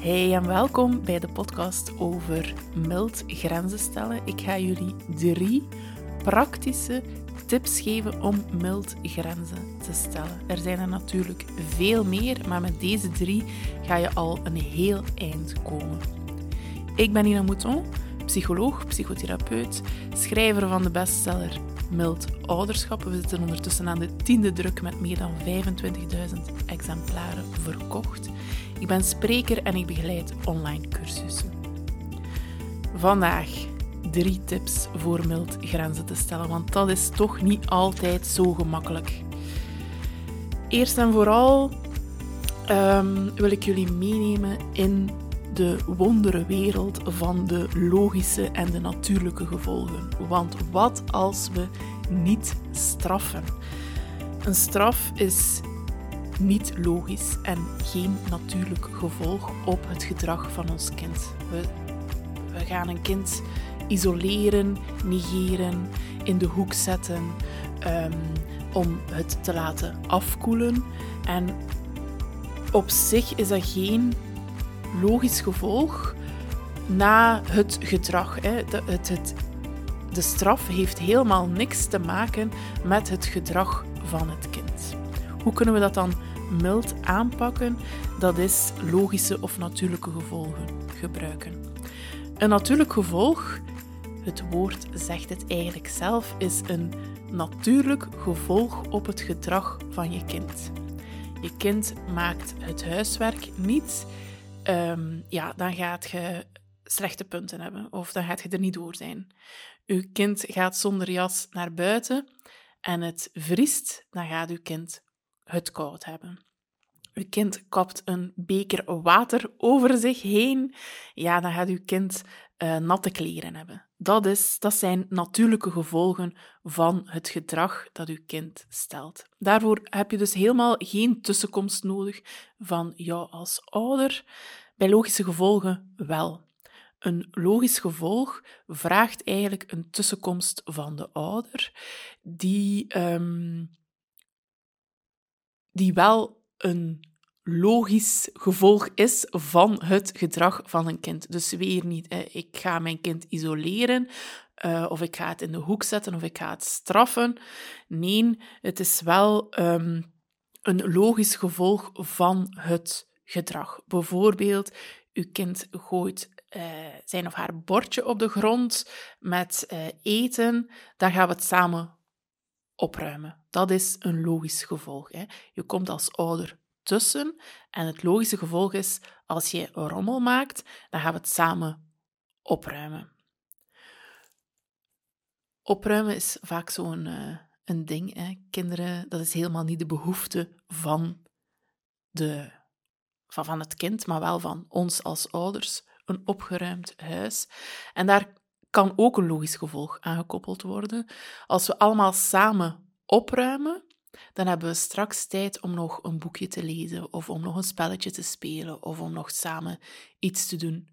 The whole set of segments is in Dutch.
Hey en welkom bij de podcast over mild grenzen stellen. Ik ga jullie drie praktische tips geven om mild grenzen te stellen. Er zijn er natuurlijk veel meer, maar met deze drie ga je al een heel eind komen. Ik ben Nina Mouton, psycholoog, psychotherapeut, schrijver van de bestseller Mild Ouderschap. We zitten ondertussen aan de tiende druk met meer dan 25.000 exemplaren verkocht. Ik ben spreker en ik begeleid online cursussen. Vandaag drie tips voor mild grenzen te stellen, want dat is toch niet altijd zo gemakkelijk. Eerst en vooral um, wil ik jullie meenemen in de wonderenwereld van de logische en de natuurlijke gevolgen. Want wat als we niet straffen? Een straf is niet logisch en geen natuurlijk gevolg op het gedrag van ons kind. We, we gaan een kind isoleren, negeren, in de hoek zetten um, om het te laten afkoelen. En op zich is dat geen logisch gevolg na het gedrag. Hè. De, het, het, de straf heeft helemaal niks te maken met het gedrag van het kind. Hoe kunnen we dat dan mild aanpakken? Dat is logische of natuurlijke gevolgen gebruiken. Een natuurlijk gevolg, het woord zegt het eigenlijk zelf, is een natuurlijk gevolg op het gedrag van je kind. Je kind maakt het huiswerk niet um, ja, dan gaat je slechte punten hebben of dan gaat je er niet door zijn. Uw kind gaat zonder jas naar buiten en het vriest, dan gaat uw kind het koud hebben. Uw kind kapt een beker water over zich heen, ja, dan gaat uw kind uh, natte kleren hebben. Dat, is, dat zijn natuurlijke gevolgen van het gedrag dat uw kind stelt. Daarvoor heb je dus helemaal geen tussenkomst nodig van jou als ouder. Bij logische gevolgen wel. Een logisch gevolg vraagt eigenlijk een tussenkomst van de ouder, die, um, die wel een logisch gevolg is van het gedrag van een kind. Dus weer niet, ik ga mijn kind isoleren, uh, of ik ga het in de hoek zetten, of ik ga het straffen. Nee, het is wel um, een logisch gevolg van het gedrag. Bijvoorbeeld, uw kind gooit uh, zijn of haar bordje op de grond met uh, eten, dan gaan we het samen opruimen. Dat is een logisch gevolg. Hè. Je komt als ouder en het logische gevolg is, als je rommel maakt, dan gaan we het samen opruimen. Opruimen is vaak zo'n uh, een ding. Hè. Kinderen, dat is helemaal niet de behoefte van de van, van het kind, maar wel van ons als ouders, een opgeruimd huis. En daar kan ook een logisch gevolg aangekoppeld worden. Als we allemaal samen opruimen, dan hebben we straks tijd om nog een boekje te lezen, of om nog een spelletje te spelen, of om nog samen iets te doen.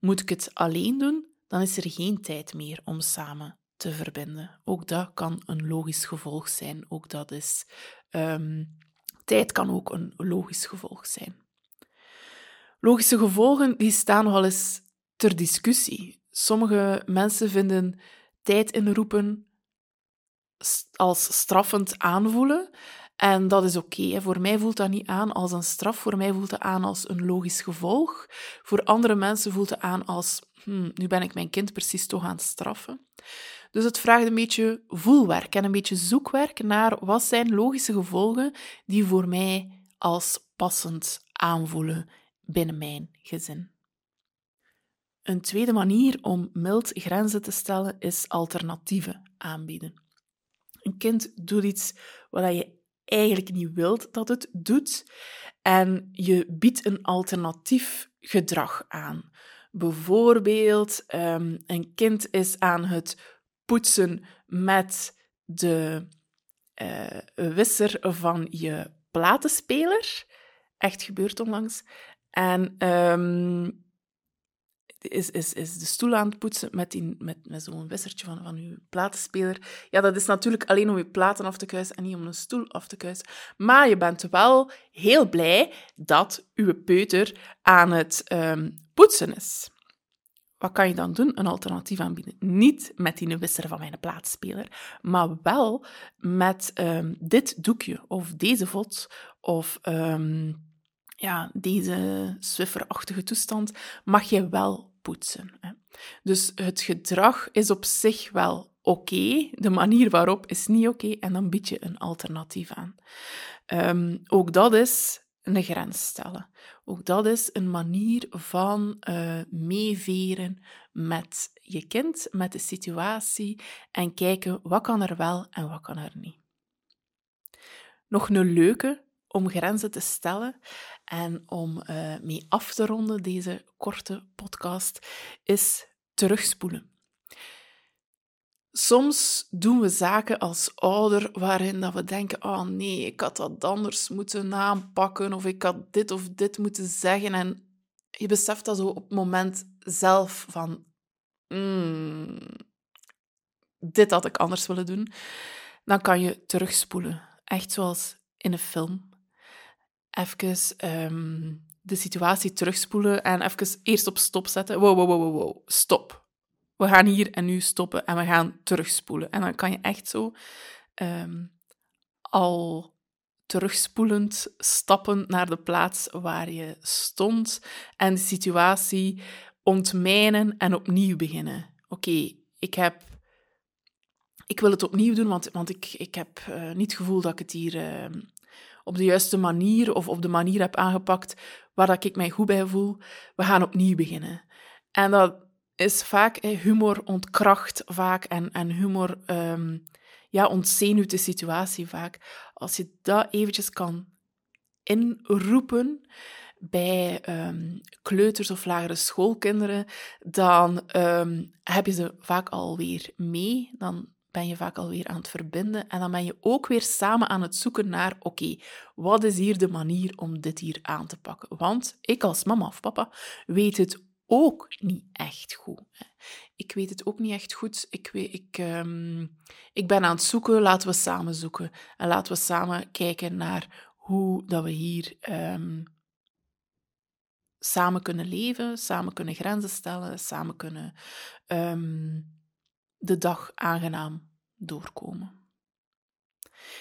Moet ik het alleen doen, dan is er geen tijd meer om samen te verbinden. Ook dat kan een logisch gevolg zijn. Ook dat is. Um, tijd kan ook een logisch gevolg zijn. Logische gevolgen die staan nogal eens ter discussie. Sommige mensen vinden tijd inroepen als straffend aanvoelen. En dat is oké. Voor mij voelt dat niet aan als een straf. Voor mij voelt het aan als een logisch gevolg. Voor andere mensen voelt het aan als, hmm, nu ben ik mijn kind precies toch aan het straffen. Dus het vraagt een beetje voelwerk en een beetje zoekwerk naar wat zijn logische gevolgen die voor mij als passend aanvoelen binnen mijn gezin. Een tweede manier om mild grenzen te stellen is alternatieven aanbieden. Een kind doet iets wat je eigenlijk niet wilt dat het doet en je biedt een alternatief gedrag aan. Bijvoorbeeld, um, een kind is aan het poetsen met de uh, wisser van je platenspeler. Echt gebeurd onlangs. En um, is, is, is de stoel aan het poetsen met, met, met zo'n wissertje van, van uw platenspeler. Ja, dat is natuurlijk alleen om je platen af te kuisen en niet om een stoel af te kuisen. Maar je bent wel heel blij dat uw peuter aan het um, poetsen is. Wat kan je dan doen? Een alternatief aanbieden. Niet met die wisser van mijn platenspeler, maar wel met um, dit doekje of deze vod of um, ja, deze Swiffer-achtige toestand mag je wel Dus het gedrag is op zich wel oké, de manier waarop is niet oké en dan bied je een alternatief aan. Um, ook dat is een grens stellen. Ook dat is een manier van uh, meeveren met je kind, met de situatie en kijken wat kan er wel en wat kan er niet. Nog een leuke om grenzen te stellen en om uh, mee af te ronden deze korte podcast is terugspoelen. Soms doen we zaken als ouder waarin dat we denken: oh nee, ik had dat anders moeten aanpakken of ik had dit of dit moeten zeggen. En je beseft dat zo op het moment zelf van: mm, dit had ik anders willen doen. Dan kan je terugspoelen. Echt zoals in een film even ehm, de situatie terugspoelen en even eerst op stop zetten. Wow, wow, wow, wow, stop. We gaan hier en nu stoppen en we gaan terugspoelen. En dan kan je echt zo ehm, al terugspoelend stappen naar de plaats waar je stond en de situatie ontmijnen en opnieuw beginnen. Oké, ik heb ik wil het opnieuw doen, want, want ik, ik heb uh, niet het gevoel dat ik het hier uh, op de juiste manier of op de manier heb aangepakt waar dat ik mij goed bij voel, we gaan opnieuw beginnen. En dat is vaak, humor ontkracht vaak en, en humor um, ja, ontzenuwt de situatie vaak. Als je dat eventjes kan inroepen bij um, kleuters of lagere schoolkinderen, dan um, heb je ze vaak alweer mee. Dan ben je vaak alweer aan het verbinden. En dan ben je ook weer samen aan het zoeken naar, oké, wat is hier de manier om dit hier aan te pakken? Want ik als mama of papa weet het ook niet echt goed. Ik weet het ook niet echt goed. Ik, weet, ik, um, ik ben aan het zoeken, laten we samen zoeken. En laten we samen kijken naar hoe dat we hier um, samen kunnen leven, samen kunnen grenzen stellen, samen kunnen um, de dag aangenaam doorkomen.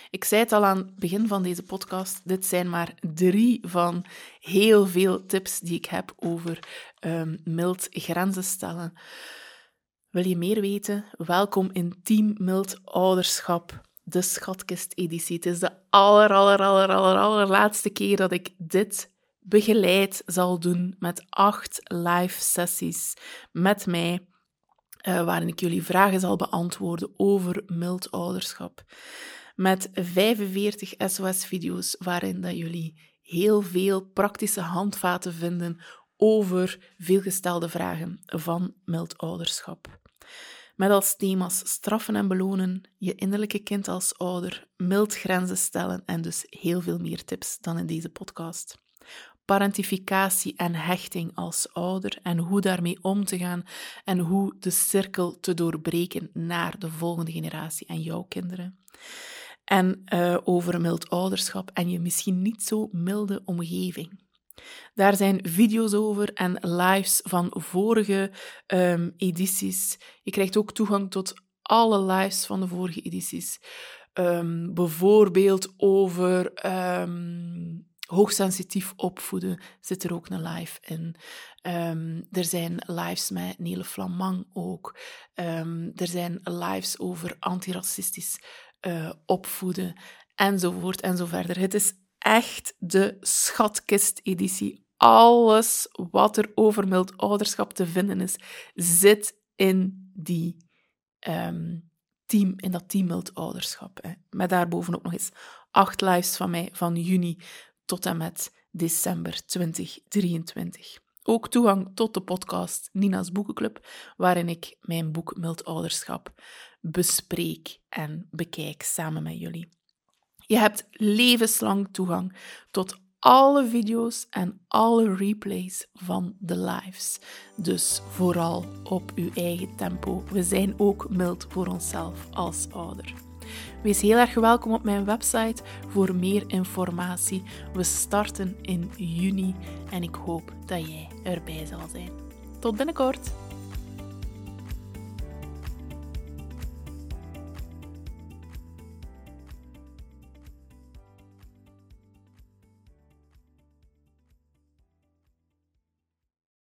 Ik zei het al aan het begin van deze podcast, dit zijn maar drie van heel veel tips die ik heb over um, mild grenzen stellen. Wil je meer weten? Welkom in Team Mild Ouderschap, de Schatkist-editie. Het is de aller, aller, aller, aller, allerlaatste keer dat ik dit begeleid zal doen met acht live sessies met mij uh, waarin ik jullie vragen zal beantwoorden over mild ouderschap. Met 45 SOS-video's waarin dat jullie heel veel praktische handvaten vinden over veelgestelde vragen van mild ouderschap. Met als thema's straffen en belonen, je innerlijke kind als ouder, mild grenzen stellen en dus heel veel meer tips dan in deze podcast parentificatie en hechting als ouder en hoe daarmee om te gaan en hoe de cirkel te doorbreken naar de volgende generatie en jouw kinderen. En uh, over mild ouderschap en je misschien niet zo milde omgeving. Daar zijn video's over en lives van vorige um, edities. Je krijgt ook toegang tot alle lives van de vorige edities. Um, bijvoorbeeld over um, hoogsensitief opvoeden zit er ook een live in. Um, er zijn lives met Nele Flamang ook. Um, er zijn lives over antiracistisch uh, opvoeden, enzovoort en zo verder. Het is echt de schatkist-editie. Alles wat er over mild ouderschap te vinden is, zit in die um, team, in dat team mild ouderschap. Hè. Met daarboven ook nog eens acht lives van mij van juni tot en met december 2023. Ook toegang tot de podcast Nina's Boekenclub, waarin ik mijn boek Mild Ouderschap bespreek en bekijk samen met jullie. Je hebt levenslang toegang tot alle video's en alle replays van de lives. Dus vooral op uw eigen tempo. We zijn ook mild voor onszelf als ouder. Wees heel erg welkom op mijn website voor meer informatie. We starten in juni en ik hoop dat jij erbij zal zijn. Tot binnenkort!